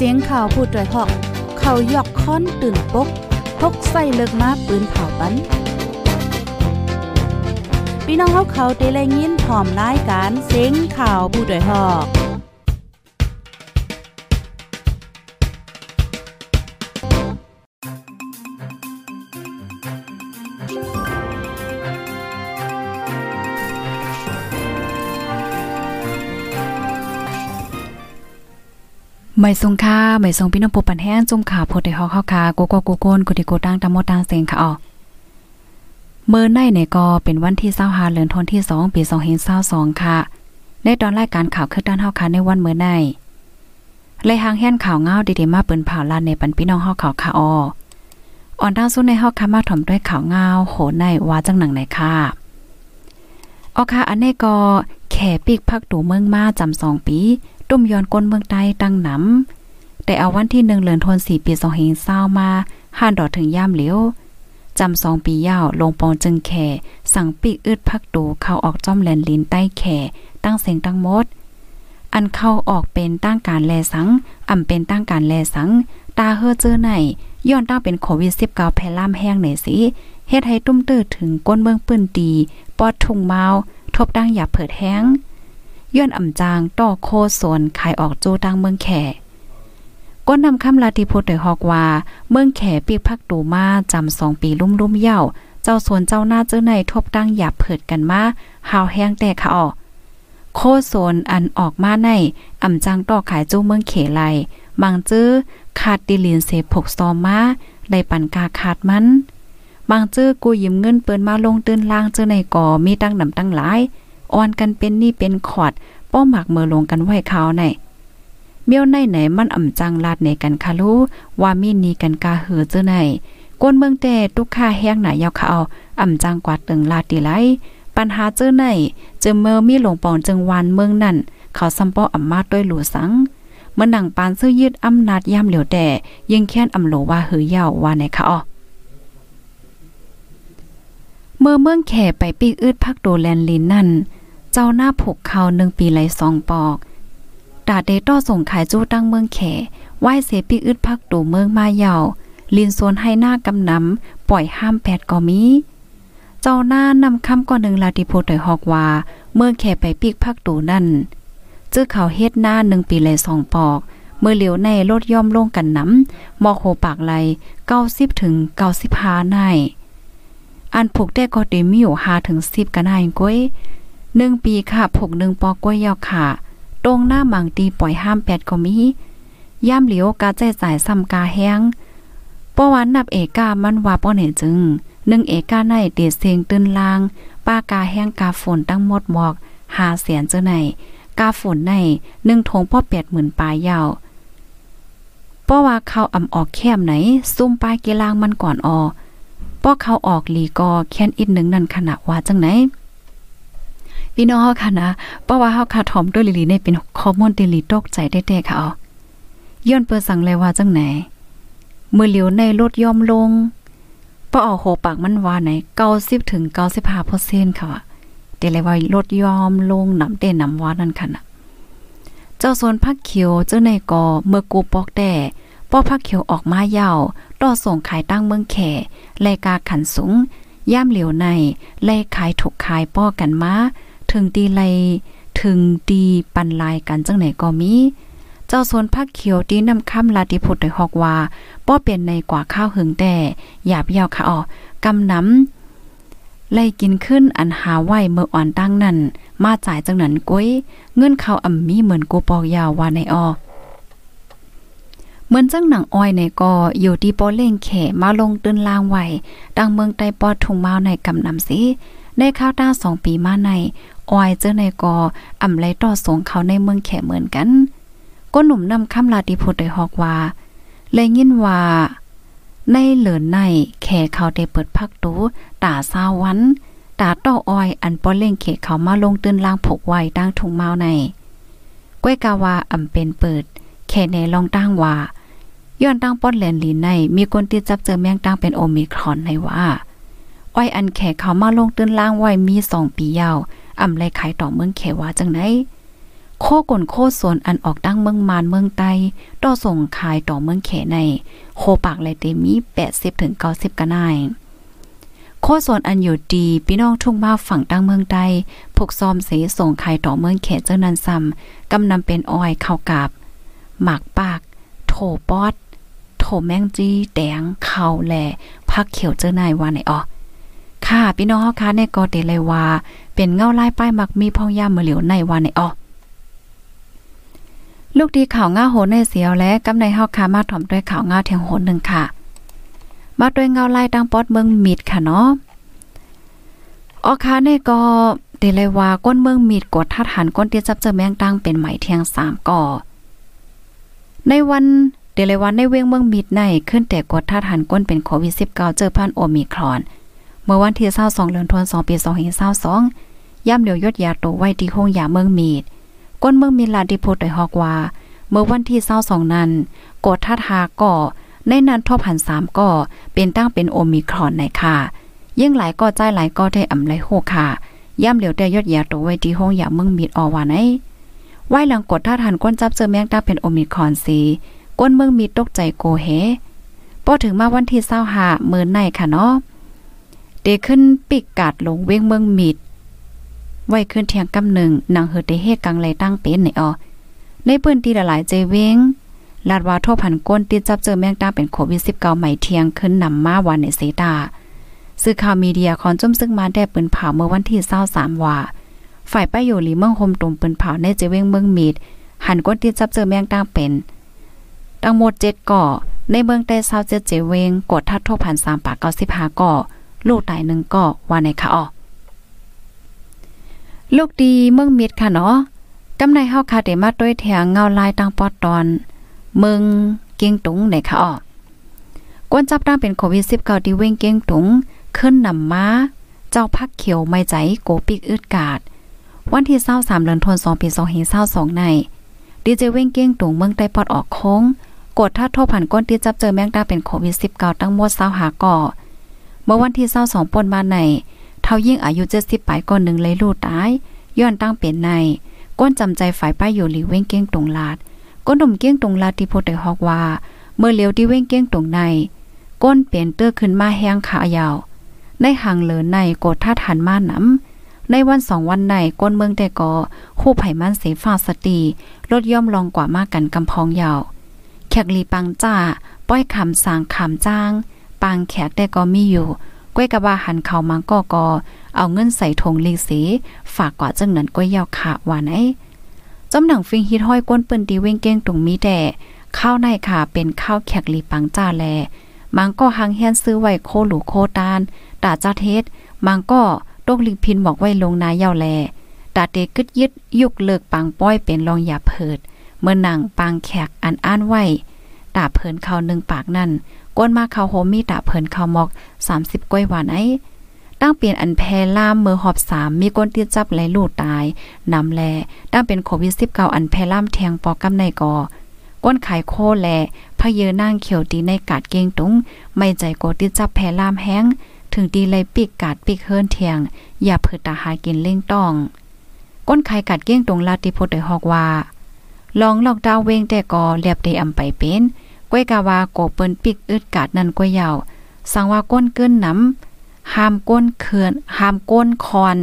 เสียงข่าวพูดด้วยหอก เขายอกค้อนตื่นปกพกใส่เลิกมาปืนเผาปันพี่น้องเขาเขาเตะแลยินพร้อมรายการเสียงข่าวผู้ด้วยหอก ไม่ทรงค่าไม่ทรงพี่น้องปูปันแห้งจุ่มขาโพดได้ฮอกเข้าคาโกโกโกโกนกุดิโกตั้งตะโมตังเซงค่ะอ๋อเมื่อในในก็เป็นวันที่25เดือนธันวาคมที่2ปี2522ค่ะ ในตอนรายการข่าวคือด้านเฮาค่ะในวันเมื่อในเลยหางแห่นข่าวเงาดีๆมาเปิ้นเผาลานในปันพี่น้องเฮาข่าวค่ะอ๋ออ่อนทางสู้ในเฮาค่ะมาถ่อมด้วยข่าวเงาโหในว่าจังหนังไหนค่ะออค่ะอันนี้ก็แข่ปีกพักตูเมืองมาจำสองปี ตุ้มย้อนก้นเมืองใต้ตั้งหนำแต่เอาวันที่หนึ่งเลือนทนสี่ปีสองเฮงเศร้ามาห้านดอดถึงย่ามเหลียวจำสองปียาวลงปองจึงแข่ สั่งปีกอึดพักตูเข้าออกจ้อมแลนลินใต้แข่ ตั้งเสียงตั้งมด อันเข้าออกเป็นตั้งการแลสัง อ่ำเป็นตั้งการแลสัง ตาเฮอเจอไหนย้อนตั้งเป็นโควิด19แพร่ล่ามแห้งไหนสิเฮ็ดให้ตุ้มตื้อถึงก้นเมืองปื้นตีปอดทุ่งเมา ทบดังอย่าเผิดแห้ง ย้อนอ่ำจางต่อโคสวนขายออกจูตังเมืองแขก้นนำคำลาติพุทธได้ฮอกว่า เมืองแขปีกพักตูมาจำสองปีลุ่มลุ่มเย่าเจ้าสวนเจ้าหน้าเจ้าในทบตั้งหยาบเผิดกันมาหาวแห้งแต่ค่ะออกโคโซนอันออกมาในอ่ำจังต่อขายจู้เมืองเขไลบางจื้อขาดดิลินเสพกซอมมาได้ปันกาขาดมันบางจื้อกูยืมเงินเปิ้นมาลงตื้นล่างเจ้าในก่อมีตั้งนำตั้งหลาย อ่อนกันเป็นนี่เป็นขอดป้อหมักเมือลงกันไว้ขาในเมียวในไหนมันอ่ำจังลาดในกันคาลูว่ามีนีกันกาเหือเจอไหนก้นเมืองแต่ตุกค่าแห้งหนายาวเขาอ่ำจังกว่าตึงลาดดีไรปัญหาเจอไหนเจอเมื่อมีหลงปองจึงวันเมืองนั่น เขาซัมป้ออ่ำมาด้วยหลัวสังเมื่อหนังปานซื้อยืดอำนาจย่ำเหลียวแต่ยิงแค้นอำโลว่าเหือยาวว่าไหนคะอ๋อเมื่อเมืองแข่ไปปีกอืดพักโดแลนลินนั่น จ้าหน้าผูกเขาหนึ่งปีไหลสองปอกดาเดต้อส่งขายจู้ตั้งเมืองแขไหว้เสปีอึดพักตูเมืองมาเยาลินโซนให้หน้ากำนำปล่อยห้ามแปดก็มี เจ้าหน้านำคำก่อนหนึ่งลาติโพถอยฮอกว่า เมื่อแขไปปีกพักตูนั่นจื้อเขาเฮ็ดหน้าหนึ่งปีไหลสองปอก เมื่อเหลียวในลดย่อมลงกันน้ำมอโคปากไหลเก้าสิบถึงเก้าสิบห้าในอันผูกได้ก็เดมีอยู่ห้าถึงสิบกันให้ก้อย หนึ่งปีค่ะผกหนึ่งปอกล้วยยอค่ะ ตรงหน้าหมังตีปล่อยห้ามแปดก็มีย่ามเหลียวกาใจจ่ายซ้ำกาแห้งป้อวันนับเอกามันว่าป้อเห็นจึงหนึ่งเอกาในเดเสียงตื้นลาง ป้ากาแห้งกาฝนตั้งหมดหมอกหาเสียนเจอไหนกาฝนในหนึ่งทงพ่อแปดหมื่นปลายยาวป้อว่าเขาอ่ำออกแคมไหน ซุ่มปลายกีลางมันก่อนออป้อเขาออกหลีกอแค้นอีกหนึ่งนั่นขณะว่าจังไหน พี่น้องเฮาค่ะนะเพราะว่าเฮาค่ะถ่อมด้วยลิลีนี่เป็นข้อมูลที่ลิตกใจแท้ๆค่ะอ๋อย้อนเปิดสั่งเลยว่าจังไหนเมื่อเหลียวในลดย่อมลงปอเอาโหปากมันว่าไหน90ถึง95%ค่ะเดเลยว่าลดยอมลงน้ำเต้นน้ำว่านั่นค่ะนะเจ้าโซนพักเขียวเจ้าในกอเมื่อกูปอกแต่ป้อพักเขียวออกมาเยาวต่อส่งขายตั้งเมืองแข่รายกาขันสูงย่ามเหลียวในไล่ขายถูกขายป้อกันมา ถึงตีไลถึงตีปันลายกันจังไหนก็มี เจ้าสนพักเขียวตีนำค่ำลาติพุทธได้ฮอกว่าป้อเป็นในกว่าข้าวหึงแต่หยาบยาวค่ะอ๋อกำน้ำไล่กินขึ้นอันหาไหวเมื่ออ่อนตั้งนั้นมาจ่ายจังนั้นก้ยเงินเขาอ่ำมีเหมือนกูปอกยาวว่าในออเหมือนจังหนังอ้อยในกออยู่ที่ปอเล่งแขมาลงตื้นลางไหวดังเมืองใต้ปอทุงเมาในกำนำสิในข้าวต้าสองปีมาใน ออยเจอในกออ่ำไลต่อสงเขาในเมืองแขเหมือนกัน ก็หนุ่มนำคำลาติพุทธได้ฮอกว่าเลยยินว่าในเหลือนในแขเขาได้เปิดพักตูตาซาวันตาต่อออยอันป้อเล่งเขเขามาลงตื่นล่างผกไว้ดังถุงเมาในก้วยกาวาอ่ำเป็นเปิดแค่ในลองตั้งว่าย้อนตั้งป้อนแลนลีใน มีคนที่จับเจอแมงตั้งเป็นโอมิครอนในว่าอ้อยอันแขเขามาลงตื่นล่างไว้มีสองปียาว อ่ำไรขายต่อเมืองเขวาจังไหนโคกลโคสวนอันออกตั้งเมืองมานเมืองใต้ต่อส่งขายต่อเมืองเขใน โคปากเลยเตมี80ถึง90กะนายโคสวนอันอยู่ดีพี่น้องทุ่งมาฝั่งตั้งเมืองใต้ผูกซ้อมเสส่งขายต่อเมืองเขเจ้านันซ้ำกำนำเป็นอ้อยข้าวกาบหมากปาก โถปอดโถแมงจีแดงเข้าแหล่พักเขียวเจ้านายว่าไหนออ ค่ะ พี่น้องเฮาค่ะในก็เตเลยว่า เป็นเงาลายป้ายมักมีพ่องย่ามือเหลียวในว่าในออลูกดีข่าวง่าโหในเสียวและกำในเฮาคามาถ่อมด้วยข่าวง่าเทียงโหนหนึ่งค่ะ มาด้วยเงาไลายตังปอดเมืองมิดค่ะเนาะออคาในก็เดเลยว่าก้นเมืองมีดกดทัดหันก้นเตี้ยจับเจอแมงตังเป็นไหมเทียงสามก่อ ในวันเดเลยว่าในเวียงเมืองมีดในขึ้นแต่กดทัดหันก้นเป็นโควิด 19 เจอพันโอมิครอน เมื่อวันที่22เดือนธันวาคมปี2022ย่ำเหลียวยดยาโตไว้ที่ห้องยาเมืองมีด ก้นเมืองมีลาดิโพดได้ฮอกว่า เมื่อวันที่22นั้นกดทัดหาก่อในนั้นทบหัน3ก่อเป็นตั้งเป็นโอมิครอนในค่ะ ยิ่งหลายก็ใจหลายก็ได้อำไลโหค่ะ ย่ำเหลียวได้ยดยาตัวไว้ที่ห้องยาเมืองมีดออว่าไหนไว้หลังกดท่าทันก้นจับเจอแมงตั้เป็นโอมิครอนสีก้นเมืองมีตกใจโกเฮพอถึงมาวันที่25มื้อในค่ะเนาะ เดขึ้นปิกกาดลงเว้งเมืองมีดไว้ขึ้นเทียงกำหนึ่งนางเฮอเดเฮกังไลตั้งเป็นในออในปืนตีหลายใจเว้งลาดว่าทพันก้นติดจับเจอแมงดาเป็นโควิด19ใหม่เทียงขึ้นนำมาวันในเซตาสื่อข่าวมีเดียคอนจุ่มซึ่งมาได้ปืนเผาเมื่อวันที่23ว่า ฝ่ายป้ายอยู่หลีเมืองโฮมตรงปืนเผาในเจเว้งเมืองมีด หันก้นติดจับเจอแมงดาเป็นทั้งหมด7ก่อในเมืองใต้เซาเจเจเวงกดทัดทบพันสามปาก95ก่อ ลูกตายหนึ่งก่อว่าในค่ะอ๋อลูกดีเมืองมีดค่ะเนาะกำในเฮาคาเดมาด้วยแถงเงาลายตังปอดตอน เมืองเกียงตุงในค่ะอ๋อกวนจับตั้งเป็นโควิด19ที่เว้งเกียงตุงขึ้นนำมาเจ้าพักเขียวไม่ใจโกปิกอึดกาด วันที่23เดือนธันวาคมปี2522ในดีเจเว้งเกียงตุงเมืองใต้ปอดออกโค้ง กดท่าโทผ่านก้นที่จับเจอแมงดาเป็นโควิด19ตั้งหมด20หาก่อ เมื่อวันที่22ป่นมาในเท่ายิ่งอายุ70ปลายก่อนหนึ่งเลยลูกตาย ย้อนตั้งเป็นในก้นจำใจฝ่ายป้ายอยู่หลีเว้งเก้งตรงลาดก้นดมเก้งตรงลาดที่โพดได้ฮอกว่า เมื่อเลียวที่เว้งเก้งตรงใน ก้นเปลี่ยนเตื้อขึ้นมาแห้งขายาวในห่างเหลือในกดท่าทันมาน้ำในวันสองวันในก้นเมืองแต่ก่อคู่ไผ่มันเสฟ้าสตีลดย่อมลองกว่ามากกันกำพองยาวแขกลีปังจ้า ป้อยคำสางคำจ้าง ปางแขกแต่ก็มีอยู่ก้วยกะว่าหันเข้ามังก็กอเอาเงินใส่ธงลีสีฝากกว่าจังนั้นก้วยยาวขาว่าไหนจำหนังฟิงฮิตห้อยก้นปิ้นตีเว้งเก้งตรงมีแต่ข้าวในค่ะเป็นข้าวแขกลีปังจ้าแลมังก็หังแฮนซื้อไว้โคหลูโคตานตาจ้าเทศมังก็ตกลิงพินบอกไว้ลงนายเยาแลตาเตกึดยึดยุกเลิกปังป้อยเป็นรองอย่าเพิด เมื่อนังปางแขกอันอ้านไว้ตาเผินเขาหนึ่งปากนั่น ก้นมาเขาโฮมมีตาเผินเขามอก 30 ก้อยหวานไอ้ตั้งเปลี่ยนอันแพล่ามเมื่อหอบสามมีก้นตีจับไหลลูดตายนำแลตั้งเป็นโควิด19อันแพล่ามแทงปอกกำในกอก้นขายโคแลพะเยอนางเขียวตีในกาดเก้งตุงไม่ใจโกติจับแพล่ามแห้งถึงตีเลยปีกกาดปีกเฮิรนเทียง อย่าเผิดตาหากินเล่งต้อง ก้นไข่กัดเก้งตรงลาติพดได้ฮอกว่า ลองลอกดาวเวงแต่ก็เรียบได้อำไปเป็น ก้วยกาวาโกเปิ้นปิกอึดกาดนั่นก้วยยาวสังว่าก้นเกินน้ำห้ามก้นเขื่อนห้ามก้นคอน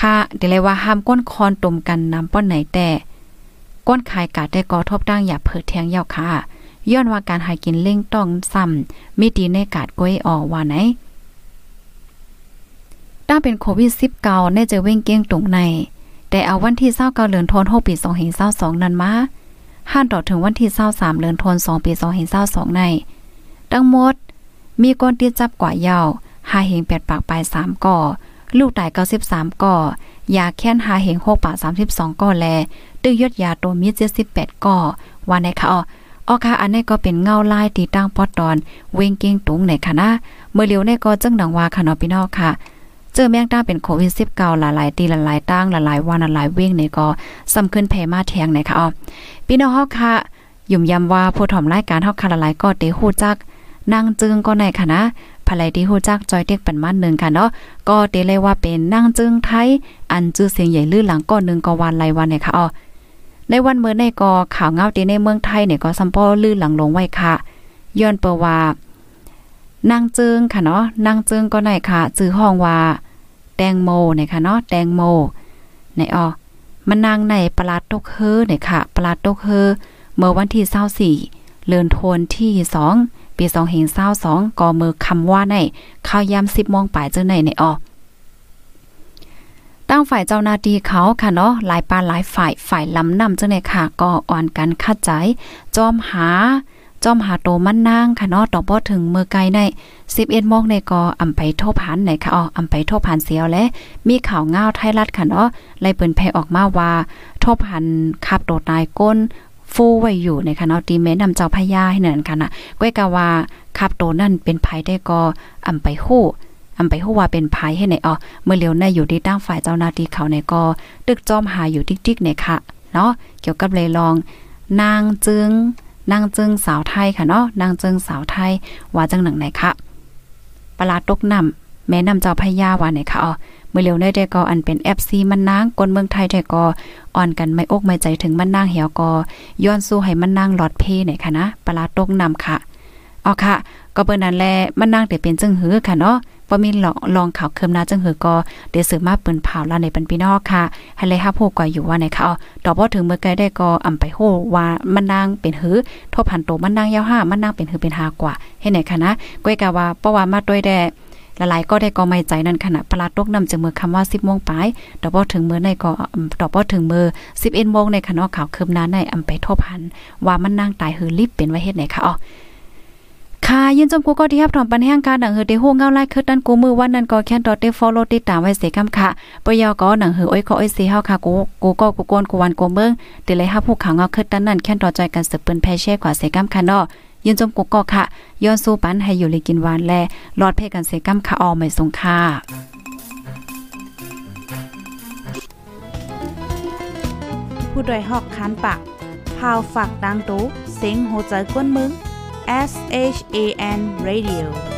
ค่ะเดี๋ยวเลยว่าห้ามก้นคอนตุ่มกันน้ำป้อนไหนแต่ก้นขายกาดได้กอทบตั้งอย่าเผิดแทงยาวค่ะย้อนว่าการหากินเล่งต้องซ้ำมีดีในกาดก้วยออว่าไหนตั้งเป็นโควิด19ในเจอเว้งเก้งตรงใน แต่เอาวันที่29เดือนธันวาคมปี2022นั้นมา ห้านต่อถึงวันที่23เดือนธันวาคมปี2022ในทั้งมด มีก้นติดจับกว่ายาวหาเหง8ปากปลาย3ก่อ ลูกตาย93ก่อยาแค้นหาเหง6ปาก32ก่อแลตึกยดยาตัวมี78ก่อว่าในค่ะอ๋อออค่ะอันนี้ก็เป็นเงาลายตีตั้งปอดตอน เวงเก้งตุงในค่ะนะเมื่อเลียวในก็จึงดังว่าค่ะเนาะพี่น้องค่ะ เจอแมงดาเป็นโควิด19หลายๆตีหลายๆตั้งหลายๆวันหลายเว้งนี่ก็ซ้ำขึ้นแพมาแทงนะคะอ๋อพี่น้องเฮาค่ะยุ่มยำว่าผู้ถ่อมรายการเฮาค่ะหลายๆก็เตฮู้จักนางจึงก็ในค่ะนะภายที่ฮู้จักจอยเด็กปันมันหนึ่งค่ะเนาะก็เตเลยว่าเป็นนางจึงไทย อันจื้อเสียงใหญ่ลื่นหลังก้อนหนึ่งก็วันไรวันเนี่ยค่ะอ๋อในวันเมื่อในก็ข่าวเงาตีในเมืองไทยเนี่ยก็ซัมปอลื่นหลังลงไว้ค่ะย้อนเปว่านางจึงค่ะเนาะนางจึงก็ไหนค่ะจื้อห้องว่า แตงโมเนี่ยค่ะเนาะแตงโมในออมันนางในปลาดตกเฮอเนี่ยค่ะปลาดตกเฮอเมื่อวันที่24เลือนโทนที่2ปี2เห็น22ก็มือคำว่าในข้าวยาม10โมงปลายเจ้าในในออตั้งฝ่ายเจ้าหน้าที่เขาค่ะเนาะหลายปานหลายฝ่ายฝ่ายลำนำเจ้าในค่ะก็อ่อนกันคัดใจ จอมหา จอมหาโตมันนางค่ะเนาะต่อบ่ถึงเมื่อไกลใน11โมงในก็อำไปโทผ่านไหนค่ะอ๋ออำไปโทผ่านเสียวและ มีข่าวง่าวไทยรัฐค่ะเนาะไล่เปิ้นแพออกมาว่าโทผ่านขับโตตายก้นฟูไว้อยู่ในค่ะเนาะตีแม่นำเจ้าพญาให้นั่นค่ะนะก้อยกะว่าขับโตนั่นเป็นภัยได้ก็อำไปฮู้อำไปฮู้ว่าเป็นภัยให้ไหนอ๋อเมื่อเลียวในอยู่ที่ตั้งฝ่ายเจ้าหน้าที่เขาในก็ตึกจอมหาอยู่ติ๊กๆเนี่ยค่ะเนาะเกี่ยวกับเลยลอง นางจึง นางจึงสาวไทยค่ะเนาะนางจึงสาวไทยว่าจังหนังไหนคะปลาตกน้ำแม่นำเจ้าพญาว่าไหนคะอ๋อเมื่อเร็วได้ได้ก็อันเป็น FC มันนางกนเมืองไทยได้ก็อ่อนกันไม่อกไม่ใจถึงมันนางเหี่ยวก็ย้อนสู้ให้มันนางหลอดเพไหนค่ะนะปลาตกน้ำค่ะเอาค่ะ ก็เปิ้นนั้นแลมันนางได้เป็นจึงหือค่ะเนาะ บ่มีลองข่าวเคิมนาจังหือก็เดี๋ยวสืบมาปิ้นเผาล้วในปันพี่นอกค่ะ ให้เลยฮับฮู้ก่ออยู่ว่าไหนค่ะอ๋อตอบบ่ถึงเมื่อไกลได้ก็อำไปโหว่ามันนางเป็นหือทบพันโตมันนางยาวห้ามันนางเป็นหือเป็นหากว่าให้ไหนค่ะนะก้อยกะว่าเพราะว่ามาด้วยแดหลายๆก็ได้ก็ไม่ใจนั่นขณะปลาตกนำจึงมือคำว่า10โมงปลายดอกบ่ถึงมือในก็ดอกบ่ถึงมื้อ11โมงในคณะข่าวคืบหน้าในอำไปทบหันว่ามันนางตายหือลิบเป็นไว้เฮ็ดไหนคะอ๋อ ค่ะยินจมกูก็ที่รับถอมปันแห่งการหนังเฮือได้ฮู้เงาไล่คือดันกูมือวันนั้นก็แค่ดอทได้ follow ติดตามไว้เสคำค่ะปยอก็หนังเฮืออ้อยขออ้อยเสเฮาค่ะกูกูก็กูโกนกูวันกูเมืองเดเลยฮับผู้ข่าวเงาคือดันนั้นแค่ดอใจกันสืบเปิ้นแพเช่กว่าเสคำค่ะเนาะยินจมกูก็ค่ะย้อนสู้ปันให้อยู่เลยกินหวานแลรอดเพกันเสกำค่ะออไม่สงค่ะผู้ดยหอกคันปากพาวฝากดังตู้เซ็งโหใจกวนมึง S H A N Radio